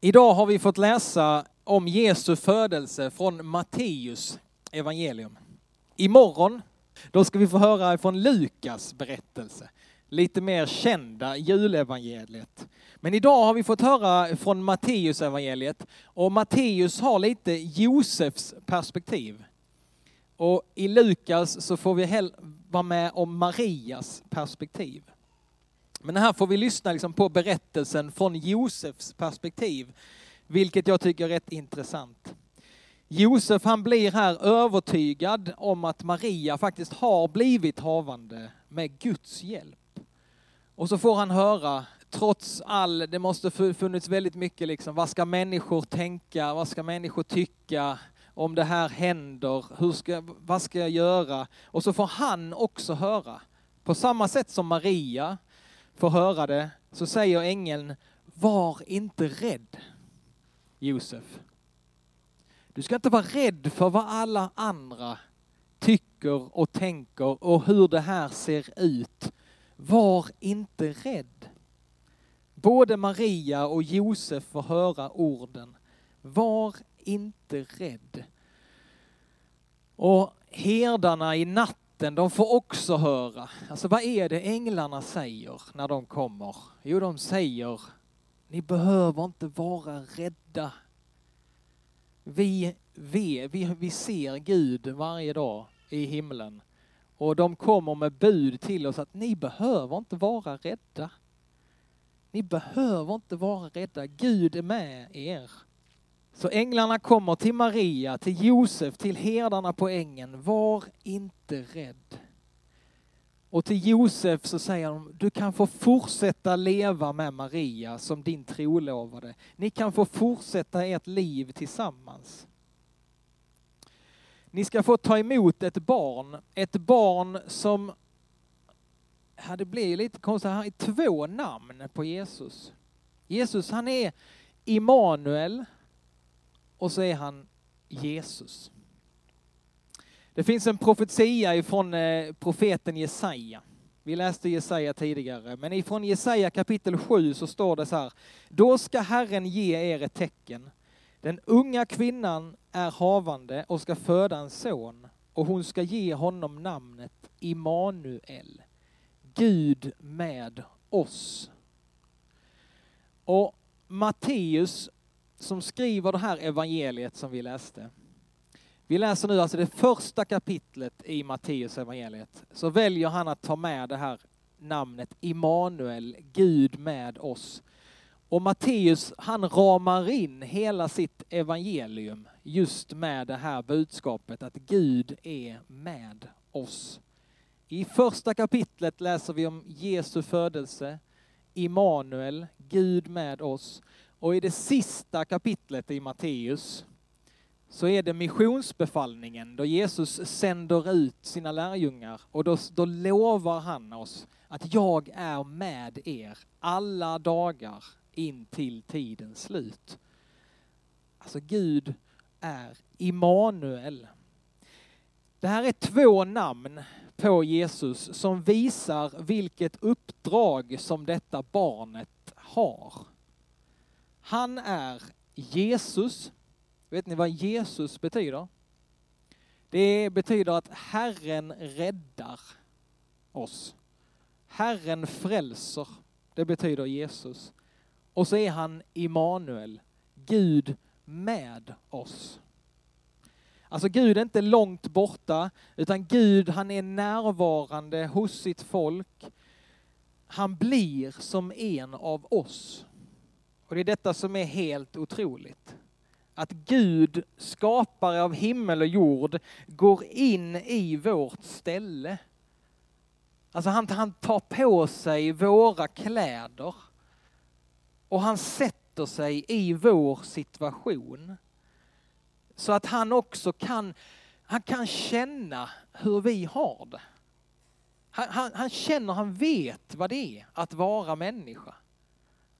Idag har vi fått läsa om Jesu födelse från Matteus evangelium. Imorgon då ska vi få höra från Lukas berättelse, lite mer kända julevangeliet. Men idag har vi fått höra från Matteus evangeliet och Matteus har lite Josefs perspektiv. Och i Lukas så får vi vara med om Marias perspektiv. Men här får vi lyssna liksom på berättelsen från Josefs perspektiv, vilket jag tycker är rätt intressant. Josef han blir här övertygad om att Maria faktiskt har blivit havande med Guds hjälp. Och så får han höra, trots all, det måste funnits väldigt mycket liksom, vad ska människor tänka, vad ska människor tycka om det här händer, hur ska, vad ska jag göra? Och så får han också höra, på samma sätt som Maria får höra det, så säger ängeln, var inte rädd, Josef. Du ska inte vara rädd för vad alla andra tycker och tänker och hur det här ser ut. Var inte rädd. Både Maria och Josef får höra orden. Var inte rädd. Och herdarna i natten, de får också höra. Alltså vad är det änglarna säger när de kommer? Jo, de säger, ni behöver inte vara rädda. Vi, vi, vi, vi ser Gud varje dag i himlen. Och de kommer med bud till oss att ni behöver inte vara rädda. Ni behöver inte vara rädda. Gud är med er. Så änglarna kommer till Maria, till Josef, till herdarna på ängen. Var inte rädd. Och till Josef så säger de, du kan få fortsätta leva med Maria som din trolovade. Ni kan få fortsätta ert liv tillsammans. Ni ska få ta emot ett barn, ett barn som, ja, det blir lite konstigt, han har två namn på Jesus. Jesus han är Immanuel och så är han Jesus. Det finns en profetia ifrån eh, profeten Jesaja. Vi läste Jesaja tidigare, men ifrån Jesaja kapitel 7 så står det så här. Då ska Herren ge er ett tecken. Den unga kvinnan är havande och ska föda en son och hon ska ge honom namnet Immanuel. Gud med oss. Och Matteus som skriver det här evangeliet som vi läste, vi läser nu alltså det första kapitlet i Matteus evangeliet. Så väljer han att ta med det här namnet Immanuel, Gud med oss. Och Matteus han ramar in hela sitt evangelium just med det här budskapet att Gud är med oss. I första kapitlet läser vi om Jesu födelse, Immanuel, Gud med oss. Och i det sista kapitlet i Matteus så är det missionsbefallningen då Jesus sänder ut sina lärjungar och då, då lovar han oss att jag är med er alla dagar in till tidens slut. Alltså Gud är Immanuel. Det här är två namn på Jesus som visar vilket uppdrag som detta barnet har. Han är Jesus, Vet ni vad Jesus betyder? Det betyder att Herren räddar oss. Herren frälser, det betyder Jesus. Och så är han Immanuel, Gud med oss. Alltså Gud är inte långt borta, utan Gud han är närvarande hos sitt folk. Han blir som en av oss. Och det är detta som är helt otroligt att Gud, skapare av himmel och jord, går in i vårt ställe. Alltså han, han tar på sig våra kläder och han sätter sig i vår situation. Så att han också kan, han kan känna hur vi har det. Han, han, han känner, han vet vad det är att vara människa.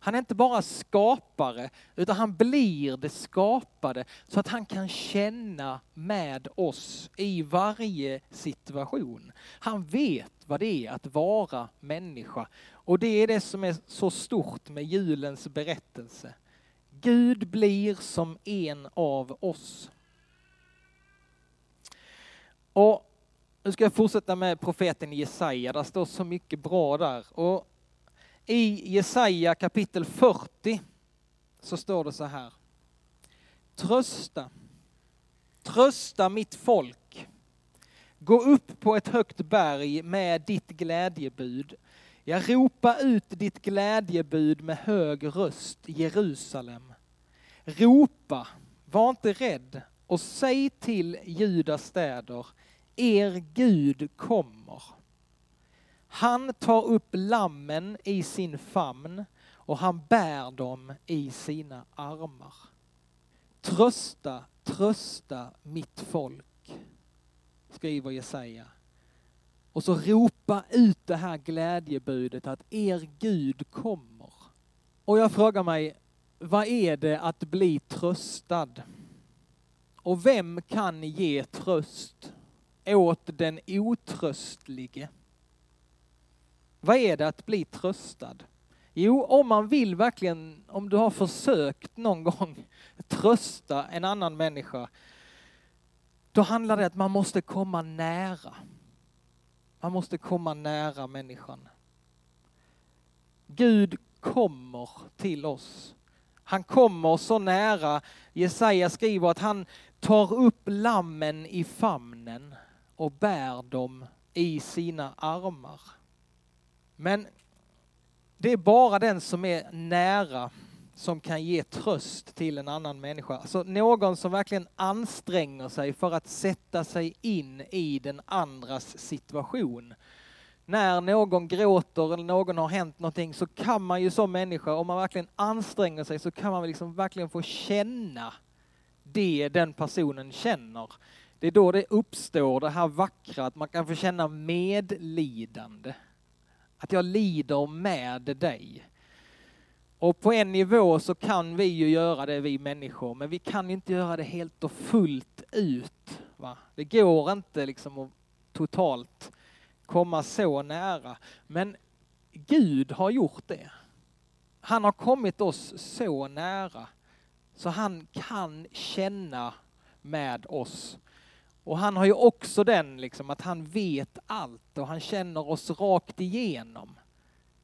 Han är inte bara skapare, utan han blir det skapade så att han kan känna med oss i varje situation. Han vet vad det är att vara människa. Och det är det som är så stort med julens berättelse. Gud blir som en av oss. Och nu ska jag fortsätta med profeten Jesaja. Det står så mycket bra där. Och i Jesaja kapitel 40 så står det så här. Trösta, trösta mitt folk. Gå upp på ett högt berg med ditt glädjebud. Jag ropa ut ditt glädjebud med hög röst, Jerusalem. Ropa, var inte rädd och säg till Judas städer, er Gud kommer. Han tar upp lammen i sin famn och han bär dem i sina armar. Trösta, trösta mitt folk, skriver Jesaja. Och så ropa ut det här glädjebudet att er Gud kommer. Och jag frågar mig, vad är det att bli tröstad? Och vem kan ge tröst åt den otröstlige? Vad är det att bli tröstad? Jo, om man vill verkligen, om du har försökt någon gång trösta en annan människa, då handlar det om att man måste komma nära. Man måste komma nära människan. Gud kommer till oss. Han kommer så nära. Jesaja skriver att han tar upp lammen i famnen och bär dem i sina armar. Men det är bara den som är nära som kan ge tröst till en annan människa. Alltså någon som verkligen anstränger sig för att sätta sig in i den andras situation. När någon gråter eller någon har hänt någonting så kan man ju som människa, om man verkligen anstränger sig, så kan man liksom verkligen få känna det den personen känner. Det är då det uppstår det här vackra, att man kan få känna medlidande. Att jag lider med dig. Och på en nivå så kan vi ju göra det, vi människor, men vi kan inte göra det helt och fullt ut. Va? Det går inte liksom att totalt komma så nära. Men Gud har gjort det. Han har kommit oss så nära så han kan känna med oss. Och han har ju också den liksom att han vet allt och han känner oss rakt igenom.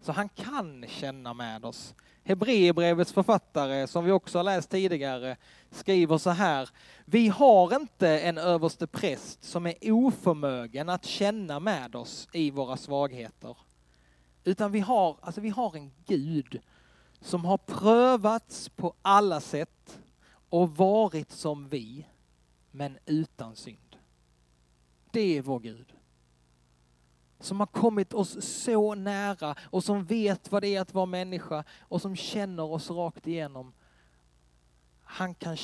Så han kan känna med oss. Hebreerbrevets författare, som vi också har läst tidigare, skriver så här. Vi har inte en överste präst som är oförmögen att känna med oss i våra svagheter. Utan vi har, alltså vi har en Gud som har prövats på alla sätt och varit som vi, men utan synd. Det är vår Gud som har kommit oss så nära och som vet vad det är att vara människa och som känner oss rakt igenom. Han kan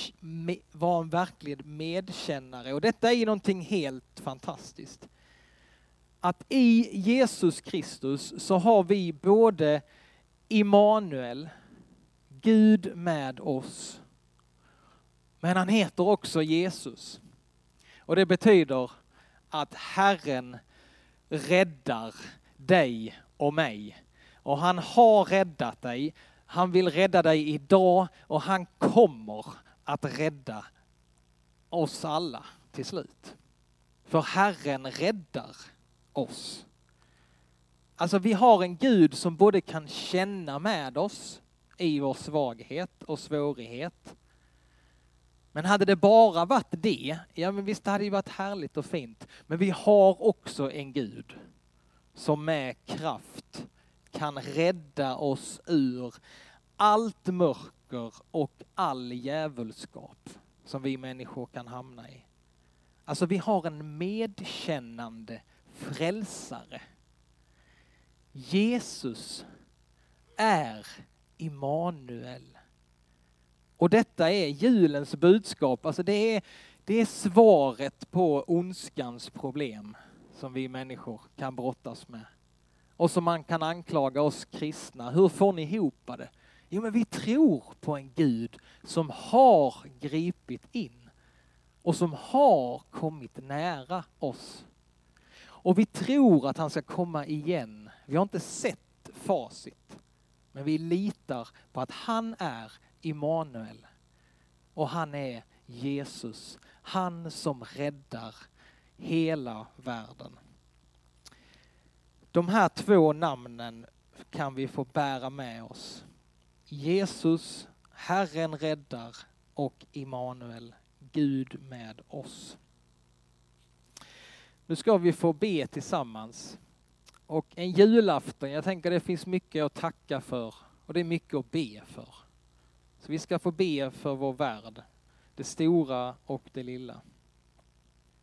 vara en verklig medkännare och detta är någonting helt fantastiskt. Att i Jesus Kristus så har vi både Immanuel, Gud med oss, men han heter också Jesus. Och det betyder att Herren räddar dig och mig. Och han har räddat dig. Han vill rädda dig idag och han kommer att rädda oss alla till slut. För Herren räddar oss. Alltså vi har en Gud som både kan känna med oss i vår svaghet och svårighet men hade det bara varit det, ja men visst det hade det varit härligt och fint. Men vi har också en Gud som med kraft kan rädda oss ur allt mörker och all djävulskap som vi människor kan hamna i. Alltså vi har en medkännande frälsare. Jesus är Immanuel. Och detta är julens budskap, alltså det är, det är svaret på ondskans problem som vi människor kan brottas med. Och som man kan anklaga oss kristna. Hur får ni ihop det? Jo, men vi tror på en Gud som har gripit in och som har kommit nära oss. Och vi tror att han ska komma igen. Vi har inte sett facit, men vi litar på att han är Immanuel. Och han är Jesus. Han som räddar hela världen. De här två namnen kan vi få bära med oss. Jesus, Herren räddar och Immanuel, Gud med oss. Nu ska vi få be tillsammans. Och en julafton, jag tänker det finns mycket att tacka för och det är mycket att be för. Vi ska få be för vår värld, det stora och det lilla.